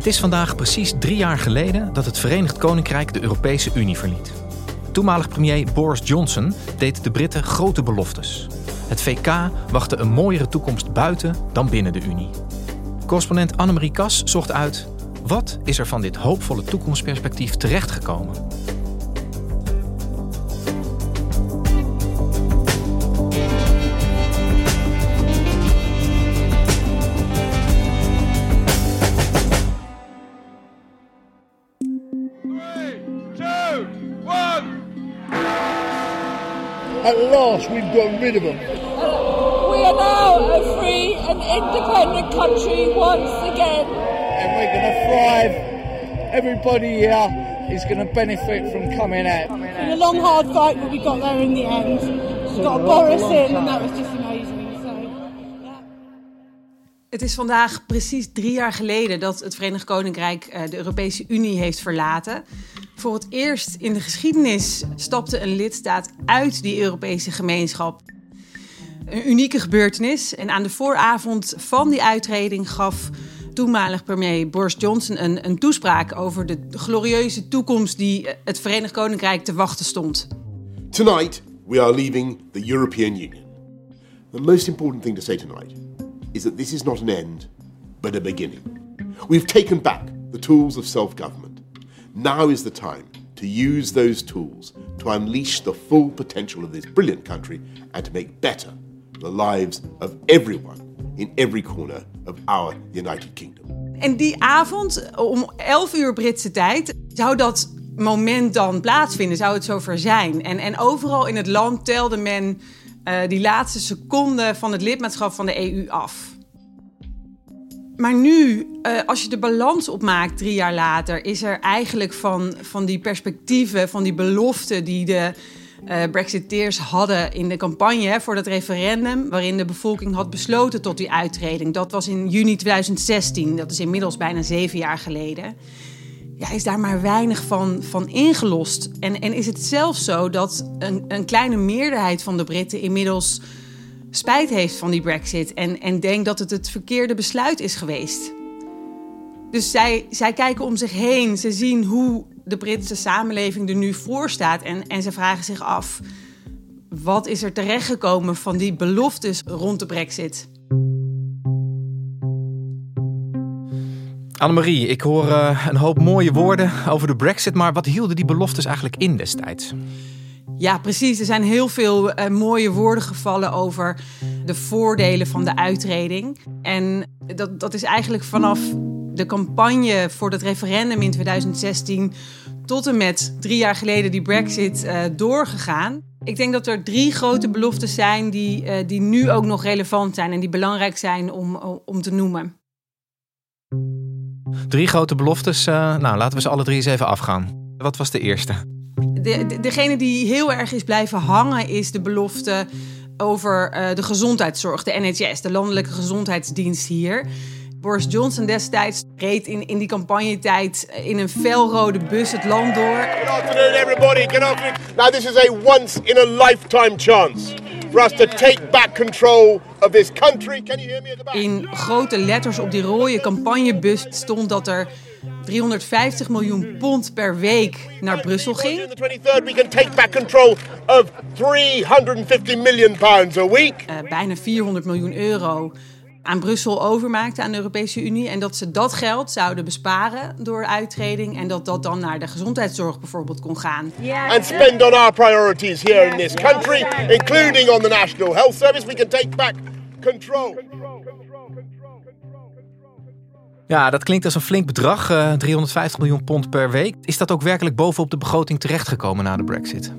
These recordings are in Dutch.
Het is vandaag precies drie jaar geleden dat het Verenigd Koninkrijk de Europese Unie verliet. Toenmalig premier Boris Johnson deed de Britten grote beloftes. Het VK wachtte een mooiere toekomst buiten dan binnen de Unie. Correspondent Annemarie Kas zocht uit wat is er van dit hoopvolle toekomstperspectief terechtgekomen. We've got rid of them. We are now a free and independent country once again. And we're going to thrive. Everybody here is going to benefit from coming out. Been a long, hard fight, but we got there in the end. We got Boris in, and that was just amazing. So, yeah. Het is vandaag precies drie jaar geleden dat het Verenigd Koninkrijk eh, de Europese Unie heeft verlaten. Voor het eerst in de geschiedenis stapte een lidstaat uit die Europese gemeenschap. Een unieke gebeurtenis. En aan de vooravond van die uittreding gaf toenmalig premier Boris Johnson een, een toespraak over de glorieuze toekomst die eh, het Verenigd Koninkrijk te wachten stond. Tonight, we are leaving the European Union. The most important thing to say tonight is that this is not an end, but a beginning. We've taken back the tools of self government. Now is the time to use those tools to unleash the full potential of this brilliant country and to make better the lives of everyone in every corner of our United Kingdom. En die avond, om 11 uur Britse tijd, zou dat moment dan plaatsvinden, zou het zover zijn. En, en overal in het land telde men eh, die laatste seconde van het lidmaatschap van de EU af. Maar nu, eh, als je de balans opmaakt drie jaar later, is er eigenlijk van, van die perspectieven, van die beloften die de uh, Brexiteers hadden in de campagne voor dat referendum, waarin de bevolking had besloten tot die uittreding. Dat was in juni 2016, dat is inmiddels bijna zeven jaar geleden. Ja, is daar maar weinig van, van ingelost. En, en is het zelfs zo dat een, een kleine meerderheid van de Britten inmiddels spijt heeft van die Brexit en, en denkt dat het het verkeerde besluit is geweest. Dus zij, zij kijken om zich heen, ze zien hoe de Britse samenleving er nu voor staat en, en ze vragen zich af: wat is er terechtgekomen van die beloftes rond de Brexit? Annemarie, ik hoor uh, een hoop mooie woorden over de Brexit, maar wat hielden die beloftes eigenlijk in destijds? Ja, precies. Er zijn heel veel uh, mooie woorden gevallen over de voordelen van de uitreding. En dat, dat is eigenlijk vanaf de campagne voor het referendum in 2016 tot en met drie jaar geleden die Brexit uh, doorgegaan. Ik denk dat er drie grote beloftes zijn die, die nu ook nog relevant zijn en die belangrijk zijn om, om te noemen. Drie grote beloftes. nou, laten we ze alle drie eens even afgaan. Wat was de eerste? De, de, degene die heel erg is blijven hangen is de belofte over uh, de gezondheidszorg, de NHS, de landelijke gezondheidsdienst hier. Boris Johnson destijds reed in, in die campagnetijd in een felrode bus het land door. Good afternoon everybody, good afternoon. Now this is a once in a lifetime chance for us to take back control of this country. Can you hear me at the back? In grote letters op die rode campagnebus stond dat er 350 miljoen pond per week naar Brussel ging. On the 23rd, we can take back control of 350 million pounds a week. eh, bijna 400 miljoen euro aan Brussel overmaakte aan de Europese Unie. En dat ze dat geld zouden besparen door uittreding. En dat dat dan naar de gezondheidszorg bijvoorbeeld kon gaan. And spend on our priorities here in this country, including on the National Health Service. We can take back control. Ja, dat klinkt als een flink bedrag, eh, 350 miljoen pond per week. Is dat ook werkelijk bovenop de begroting terechtgekomen na de brexit?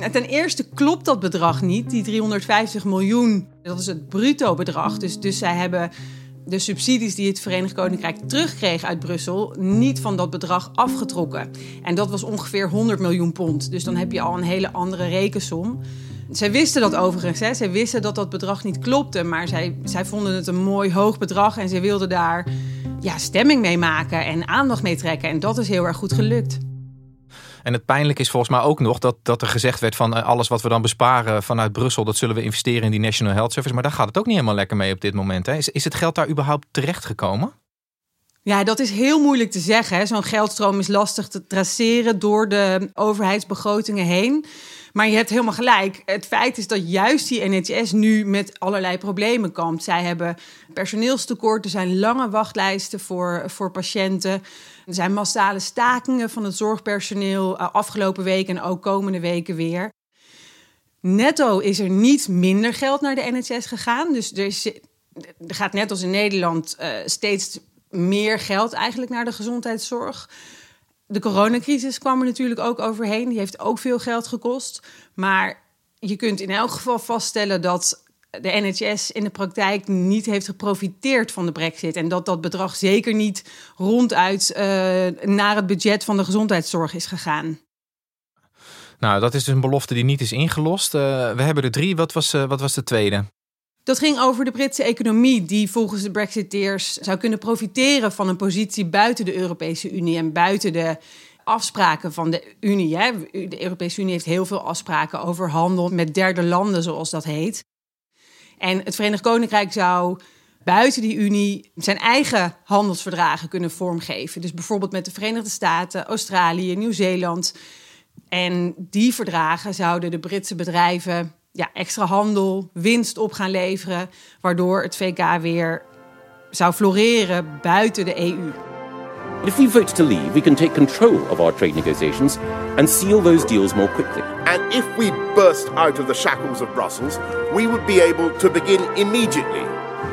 Nou, Ten eerste klopt dat bedrag niet. Die 350 miljoen, dat is het bruto bedrag. Dus, dus zij hebben de subsidies die het Verenigd Koninkrijk terugkreeg uit Brussel niet van dat bedrag afgetrokken. En dat was ongeveer 100 miljoen pond. Dus dan heb je al een hele andere rekensom. Zij wisten dat overigens. Hè. Zij wisten dat dat bedrag niet klopte. Maar zij, zij vonden het een mooi hoog bedrag. En zij wilden daar ja, stemming mee maken en aandacht mee trekken. En dat is heel erg goed gelukt. En het pijnlijke is volgens mij ook nog dat, dat er gezegd werd van eh, alles wat we dan besparen vanuit Brussel, dat zullen we investeren in die National Health Service. Maar daar gaat het ook niet helemaal lekker mee op dit moment. Hè? Is, is het geld daar überhaupt terechtgekomen? Ja, dat is heel moeilijk te zeggen. Zo'n geldstroom is lastig te traceren door de overheidsbegrotingen heen. Maar je hebt helemaal gelijk. Het feit is dat juist die NHS nu met allerlei problemen kampt. Zij hebben personeelstekort, er zijn lange wachtlijsten voor, voor patiënten. Er zijn massale stakingen van het zorgpersoneel eh, afgelopen week en ook komende weken weer. Netto is er niet minder geld naar de NHS gegaan. Dus er, is, er gaat net als in Nederland eh, steeds meer geld eigenlijk naar de gezondheidszorg. De coronacrisis kwam er natuurlijk ook overheen. Die heeft ook veel geld gekost. Maar je kunt in elk geval vaststellen dat de NHS in de praktijk niet heeft geprofiteerd van de brexit. En dat dat bedrag zeker niet ronduit eh, naar het budget van de gezondheidszorg is gegaan. Nou, dat is dus een belofte die niet is ingelost. Eh, we hebben er drie. Wat was, eh, wat was de tweede? Dat ging over de Britse economie, die volgens de Brexiteers zou kunnen profiteren van een positie buiten de Europese Unie en buiten de afspraken van de Unie. Hè. De Europese Unie heeft heel veel afspraken over handel met derde landen, zoals dat heet. En het Verenigd Koninkrijk zou buiten die Unie zijn eigen handelsverdragen kunnen vormgeven. Dus bijvoorbeeld met de Verenigde Staten, Australië, Nieuw-Zeeland. En die verdragen zouden de Britse bedrijven ja, extra handel, winst op gaan leveren, waardoor het VK weer zou floreren buiten de EU. If we vote to leave, we can take control of our trade negotiations and seal those deals more quickly. And if we burst out of the shackles of Brussels, we would be able to begin immediately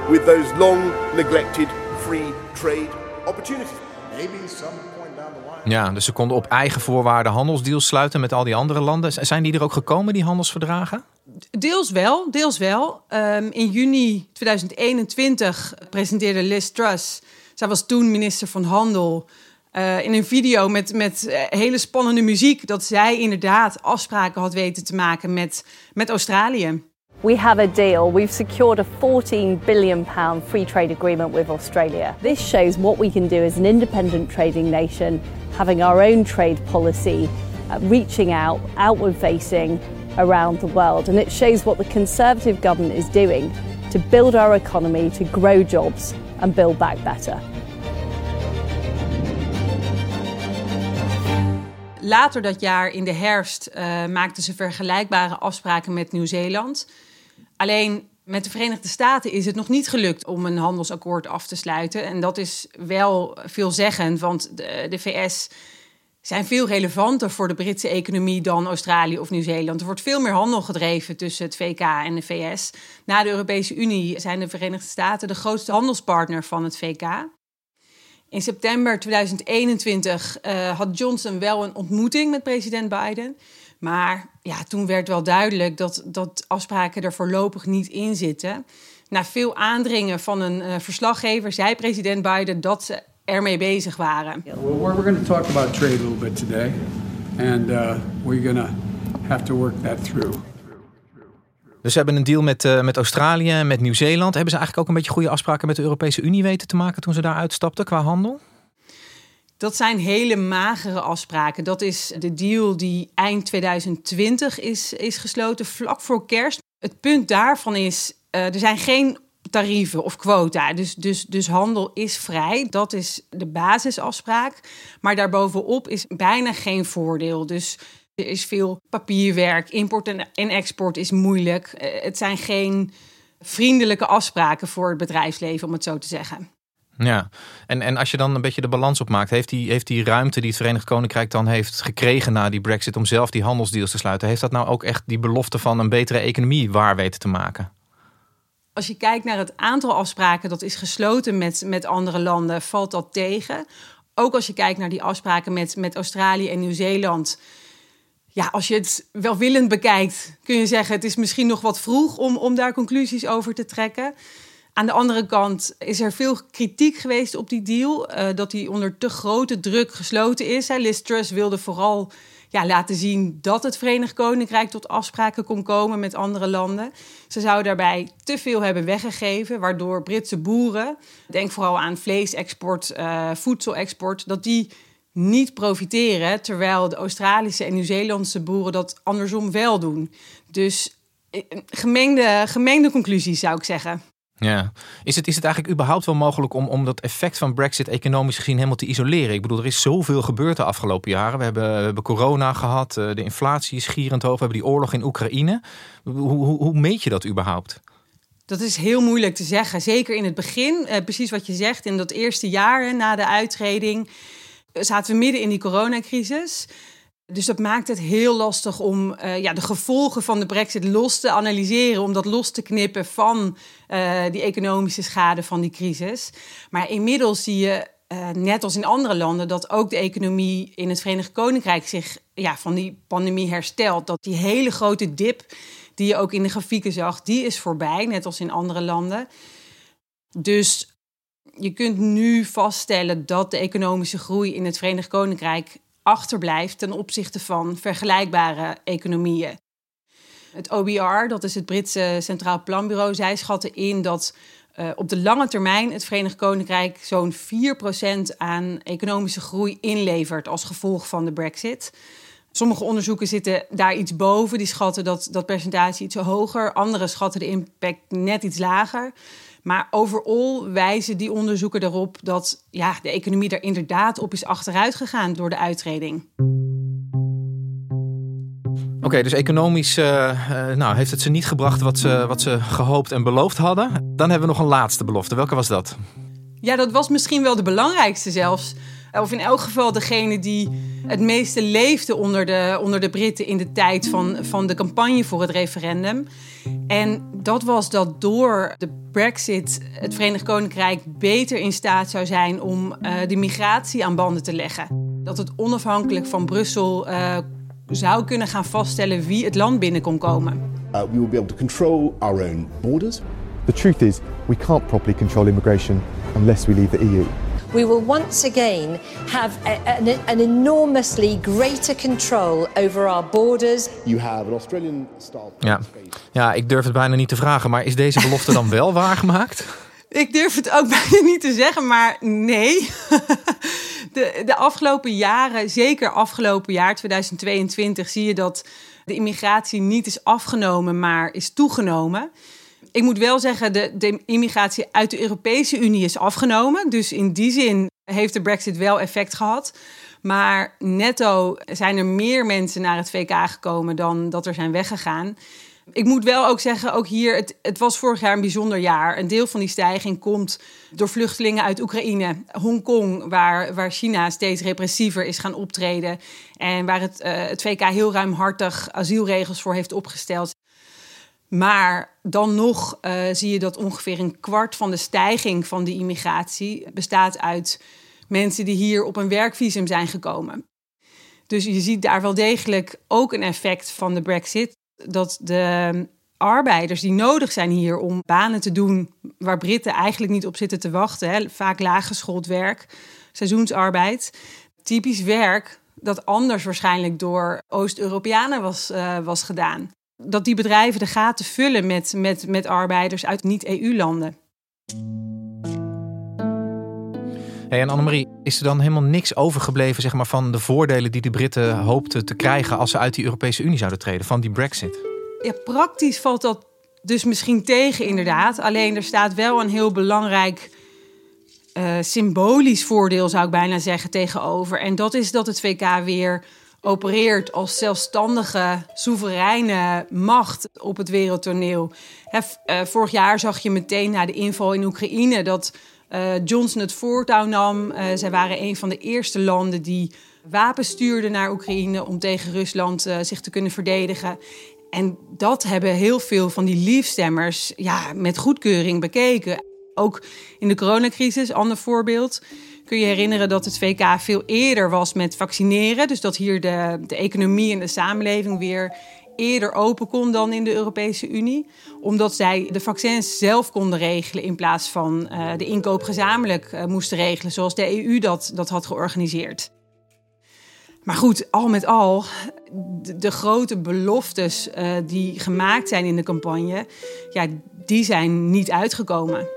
with those long neglected free trade opportunities. Maybe some point down the line. Ja, dus ze konden op eigen voorwaarden handelsdeals sluiten met al die andere landen. Zijn die er ook gekomen, die handelsverdragen? Deels wel, deels wel. Um, in juni 2021 presenteerde Liz Truss, zij was toen minister van Handel, uh, in een video met, met uh, hele spannende muziek dat zij inderdaad afspraken had weten te maken met, met Australië. We have a deal. We've secured a 14 billion pound free trade agreement with Australia. This shows what we can do as an independent trading nation, having our own trade policy, uh, reaching out, outward facing around the world. And it shows what the Conservative government is doing to build our economy, to grow jobs and build back better. Later dat jaar in de herfst uh, maakten ze vergelijkbare afspraken met Nieuw-Zeeland. Alleen met de Verenigde Staten is het nog niet gelukt om een handelsakkoord af te sluiten. En dat is wel veelzeggend, want de VS zijn veel relevanter voor de Britse economie dan Australië of Nieuw-Zeeland. Er wordt veel meer handel gedreven tussen het VK en de VS. Na de Europese Unie zijn de Verenigde Staten de grootste handelspartner van het VK. In september 2021 uh, had Johnson wel een ontmoeting met president Biden. Maar ja, toen werd wel duidelijk dat, dat afspraken er voorlopig niet in zitten. Na veel aandringen van een uh, verslaggever zei president Biden dat ze ermee bezig waren. Well, we're going to talk about trade a little bit today. And uh, we're going to have to work that through. Dus ze hebben een deal met, uh, met Australië en met Nieuw-Zeeland. Hebben ze eigenlijk ook een beetje goede afspraken met de Europese Unie weten te maken toen ze daar uitstapten qua handel? Dat zijn hele magere afspraken. Dat is de deal die eind 2020 is, is gesloten, vlak voor kerst. Het punt daarvan is, uh, er zijn geen tarieven of quota. Dus, dus, dus handel is vrij. Dat is de basisafspraak. Maar daarbovenop is bijna geen voordeel. Dus er is veel papierwerk. Import en, export is moeilijk. Uh, het zijn geen vriendelijke afspraken voor het bedrijfsleven, om het zo te zeggen. Ja, en, en als je dan een beetje de balans opmaakt, heeft die, heeft die ruimte die het Verenigd Koninkrijk dan heeft gekregen na die Brexit om zelf die handelsdeals te sluiten, heeft dat nou ook echt die belofte van een betere economie waar weten te maken? Als je kijkt naar het aantal afspraken dat is gesloten met, met andere landen, valt dat tegen. Ook als je kijkt naar die afspraken met, met Australië en Nieuw-Zeeland. Ja, als je het welwillend bekijkt, kun je zeggen: het is misschien nog wat vroeg om, om daar conclusies over te trekken. Aan de andere kant is er veel kritiek geweest op die deal. Uh, dat die onder te grote druk gesloten is. Truss wilde vooral ja, laten zien dat het Verenigd Koninkrijk tot afspraken kon komen met andere landen. Ze zou daarbij te veel hebben weggegeven, waardoor Britse boeren, denk vooral aan vleesexport, uh, voedselexport, dat die niet profiteren, terwijl de Australische en Nieuw-Zeelandse boeren dat andersom wel doen. Dus eh, gemengde, gemengde conclusies zou ik zeggen. Ja. Is het, is het eigenlijk überhaupt wel mogelijk om, om dat effect van Brexit economisch gezien helemaal te isoleren? Ik bedoel, er is zoveel gebeurd de afgelopen jaren. We hebben, we hebben corona gehad, eh, de inflatie is gierend hoog, we hebben die oorlog in Oekraïne. Hoe, hoe, hoe meet je dat überhaupt? Dat is heel moeilijk te zeggen. Zeker in het begin, eh, precies wat je zegt, in dat eerste jaar na de uittreding zaten we midden in die coronacrisis. Dus dat maakt het heel lastig om uh, ja, de gevolgen van de brexit los te analyseren, om dat los te knippen van uh, die economische schade van die crisis. Maar inmiddels zie je, uh, net als in andere landen, dat ook de economie in het Verenigd Koninkrijk zich ja, van die pandemie herstelt. Dat die hele grote dip die je ook in de grafieken zag, die is voorbij, net als in andere landen. Dus je kunt nu vaststellen dat de economische groei in het Verenigd Koninkrijk achterblijft ten opzichte van vergelijkbare economieën. Het OBR, dat is het Britse Centraal Planbureau, zij schatten in dat uh, op de lange termijn het Verenigd Koninkrijk zo'n 4% aan economische groei inlevert als gevolg van de Brexit. Sommige onderzoeken zitten daar iets boven, die schatten dat, dat percentage iets hoger. Andere schatten de impact net iets lager. Maar overal wijzen die onderzoeken erop dat ja, de economie er inderdaad op is achteruit gegaan door de uittreding. Oké, dus economisch uh, uh, nou, heeft het ze niet gebracht wat ze, wat ze gehoopt en beloofd hadden. Dan hebben we nog een laatste belofte. Welke was dat? Ja, dat was misschien wel de belangrijkste zelfs. Of in elk geval degene die het meeste leefde onder de, onder de Britten in de tijd van, van de campagne voor het referendum. En dat was dat door de Brexit het Verenigd Koninkrijk beter in staat zou zijn om uh, de migratie aan banden te leggen. Dat het onafhankelijk van Brussel uh, zou kunnen gaan vaststellen wie het land binnen kon komen. Uh, we will be able to control our own borders. The truth is, we can't properly control immigration unless we leave the EU. We will once again have a, an, an, enormously greater control over our borders. You have an Australian style. Ja. ja, ik durf het bijna niet te vragen, maar is deze belofte dan wel waargemaakt? Ik durf het ook bijna niet te zeggen, maar nee. De, de afgelopen jaren, zeker afgelopen jaar 2022, zie je dat de immigratie niet is afgenomen, maar is toegenomen. Ik moet wel zeggen, de, de immigratie uit de Europese Unie is afgenomen. Dus in die zin heeft de Brexit wel effect gehad. Maar netto zijn er meer mensen naar het VK gekomen dan dat er zijn weggegaan. Ik moet wel ook zeggen, ook hier, het, het, was vorig jaar een bijzonder jaar. Een deel van die stijging komt door vluchtelingen uit Oekraïne, Hongkong, waar, waar China steeds repressiever is gaan optreden. En waar het, uh, het VK heel ruimhartig asielregels voor heeft opgesteld. Maar dan nog uh, zie je dat ongeveer een kwart van de stijging van de immigratie bestaat uit mensen die hier op een werkvisum zijn gekomen. Dus je ziet daar wel degelijk ook een effect van de Brexit. Dat de arbeiders die nodig zijn hier om banen te doen waar Britten eigenlijk niet op zitten te wachten, hè, vaak laaggeschoold werk, seizoensarbeid, typisch werk dat anders waarschijnlijk door Oost-Europeanen was, uh, was gedaan dat die bedrijven de gaten vullen met, met, met arbeiders uit niet-EU-landen. Hey, en Annemarie, is er dan helemaal niks overgebleven zeg maar, van de voordelen die de Britten hoopten te krijgen als ze uit die Europese Unie zouden treden, van die Brexit? Ja, praktisch valt dat Dus misschien tegen inderdaad. Alleen er staat wel een heel belangrijk uh, symbolisch voordeel, zou ik bijna zeggen, tegenover. En dat is dat het VK weer opereert als zelfstandige, soevereine macht op het wereldtoneel. Eh, vorig jaar zag je meteen na de inval in Oekraïne dat uh, Johnson het voortouw nam. Uh, zij waren een van de eerste landen die wapens stuurden naar Oekraïne om tegen Rusland zich te kunnen verdedigen. En dat hebben heel veel van die liefstemmers ja, met goedkeuring bekeken. Ook in de coronacrisis, ander voorbeeld. Kun je herinneren dat het VK veel eerder was met vaccineren. Dus dat hier de, de economie en de samenleving weer eerder open kon dan in de Europese Unie. Omdat zij de vaccins zelf konden regelen in plaats van uh, de inkoop gezamenlijk uh, moesten regelen, zoals de EU dat, dat had georganiseerd. Maar goed, al met al, de, de grote beloftes uh, die gemaakt zijn in de campagne, ja, die zijn niet uitgekomen.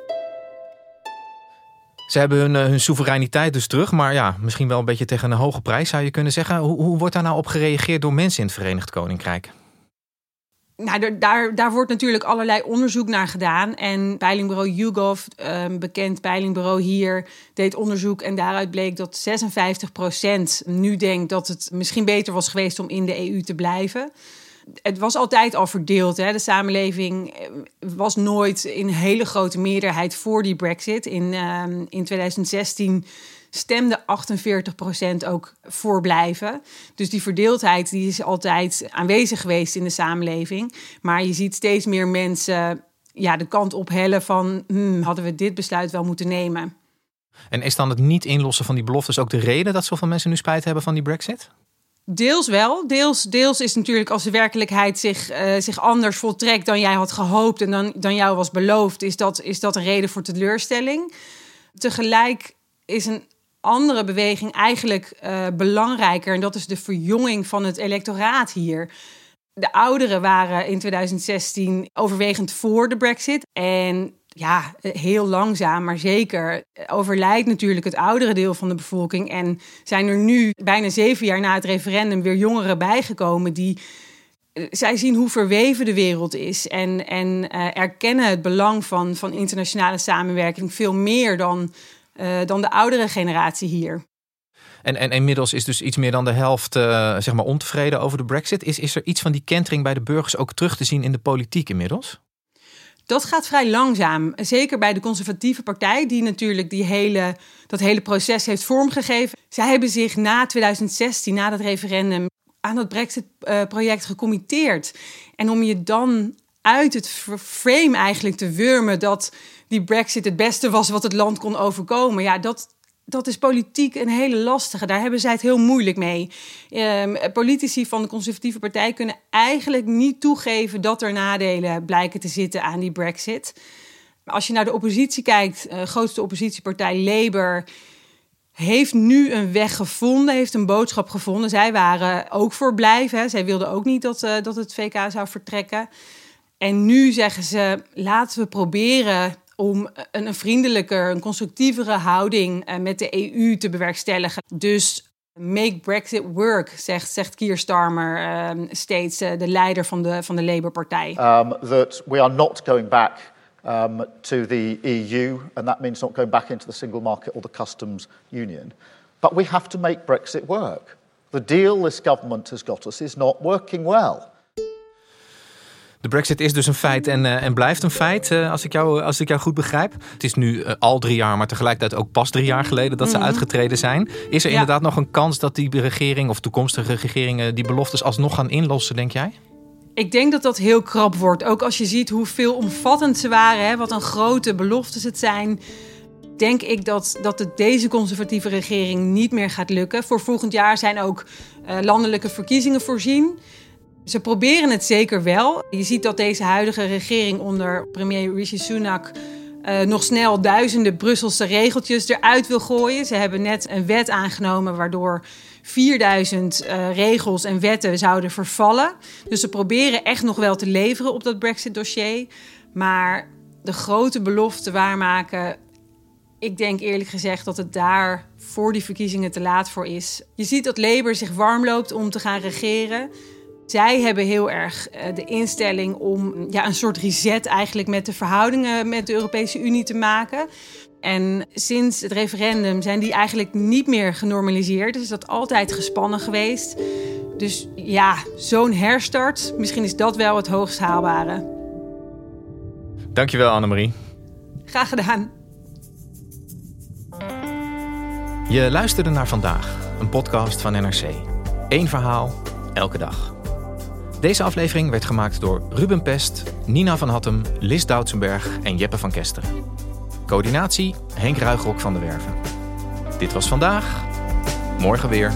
Ze hebben hun, hun, soevereiniteit dus terug, maar ja, misschien wel een beetje tegen een hoge prijs zou je kunnen zeggen. Hoe, hoe wordt daar nou op gereageerd door mensen in het Verenigd Koninkrijk? Nou, daar, daar wordt natuurlijk allerlei onderzoek naar gedaan. En peilingbureau YouGov, een bekend peilingbureau hier, deed onderzoek. En daaruit bleek dat 56% nu denkt dat het misschien beter was geweest om in de EU te blijven. Het was altijd al verdeeld. Hè? De samenleving eh, was nooit in hele grote meerderheid voor die Brexit. In, uh, in 2016 stemde 48% ook voor blijven. Dus die verdeeldheid die is altijd aanwezig geweest in de samenleving. Maar je ziet steeds meer mensen ja, de kant op hellen van... Hmm, hadden we dit besluit wel moeten nemen. En is dan het niet inlossen van die beloftes ook de reden... dat zoveel mensen nu spijt hebben van die brexit? Deels wel. Deels, deels is natuurlijk als de werkelijkheid zich, uh, zich anders voltrekt dan jij had gehoopt en dan, dan jou was beloofd, is dat, is dat een reden voor teleurstelling. Tegelijk is een andere beweging eigenlijk uh, belangrijker. En dat is de verjonging van het electoraat hier. De ouderen waren in 2016 overwegend voor de Brexit. En ja, heel langzaam, maar zeker overlijdt natuurlijk het oudere deel van de bevolking. En zijn er nu, bijna zeven jaar na het referendum, weer jongeren bijgekomen die. Eh, zij zien hoe verweven de wereld is en, en erkennen het belang van, van internationale samenwerking veel meer dan dan de oudere generatie hier. En, en inmiddels is dus iets meer dan de helft zeg maar ontevreden over de brexit. Is, is er iets van die kentering bij de burgers ook terug te zien in de politiek inmiddels? Dat gaat vrij langzaam. Zeker bij de conservatieve partij, die natuurlijk die hele, dat hele proces heeft vormgegeven. Zij hebben zich na 2016, na dat referendum, aan dat Brexit-project gecommitteerd. En om je dan uit het frame eigenlijk te wurmen dat die Brexit het beste was wat het land kon overkomen. Ja, dat, dat is politiek een hele lastige. Daar hebben zij het heel moeilijk mee. Um, politici van de Conservatieve Partij kunnen eigenlijk niet toegeven dat er nadelen blijken te zitten aan die Brexit. Als je naar de oppositie kijkt, uh, grootste oppositiepartij Labour heeft nu een weg gevonden, heeft een boodschap gevonden. Zij waren ook voor blijven. Zij wilden ook niet dat, uh, dat het VK zou vertrekken. En nu zeggen ze: laten we proberen om een, een vriendelijker, een constructievere houding uh, met de EU te bewerkstelligen. Dus make Brexit work, zegt, zegt Keir Starmer um, steeds, uh, de leider van de, van de Labour-partij. Um, that we are not going back um, to the EU, and that means not going back into the single market or the customs union. But we have to make Brexit work. The deal this government has got us is not working well. De brexit is dus een feit en, uh, en blijft een feit, uh, als, ik jou, als ik jou goed begrijp. Het is nu uh, al drie jaar, maar tegelijkertijd ook pas drie jaar geleden dat ze mm -hmm. uitgetreden zijn. Is er ja. inderdaad nog een kans dat die regering of toekomstige regeringen die beloftes alsnog gaan inlossen, denk jij? Ik denk dat dat heel krap wordt. Ook als je ziet hoe veelomvattend ze waren, hè, wat een grote beloftes het zijn. Denk ik dat, dat het deze conservatieve regering niet meer gaat lukken. Voor volgend jaar zijn ook landelijke verkiezingen voorzien. Ze proberen het zeker wel. Je ziet dat deze huidige regering onder premier Rishi Sunak uh, nog snel duizenden Brusselse regeltjes eruit wil gooien. Ze hebben net een wet aangenomen waardoor 4000 uh, regels en wetten zouden vervallen. Dus ze proberen echt nog wel te leveren op dat Brexit-dossier. Maar de grote belofte waarmaken. Ik denk eerlijk gezegd dat het daar voor die verkiezingen te laat voor is. Je ziet dat Labour zich warm loopt om te gaan regeren. Zij hebben heel erg eh, de instelling om ja, een soort reset eigenlijk met de verhoudingen met de Europese Unie te maken. En sinds het referendum zijn die eigenlijk niet meer genormaliseerd. Dus is dat altijd gespannen geweest. Dus ja, zo'n herstart, misschien is dat wel het hoogst haalbare. Dankjewel Annemarie. Graag gedaan. Je luisterde naar vandaag, een podcast van NRC. Eén verhaal, elke dag. Deze aflevering werd gemaakt door Ruben Pest, Nina van Hattem, Lis Doutsenberg en Jeppe van Kesteren. Coördinatie Henk Ruigrok van de Werven. Dit was vandaag. Morgen weer.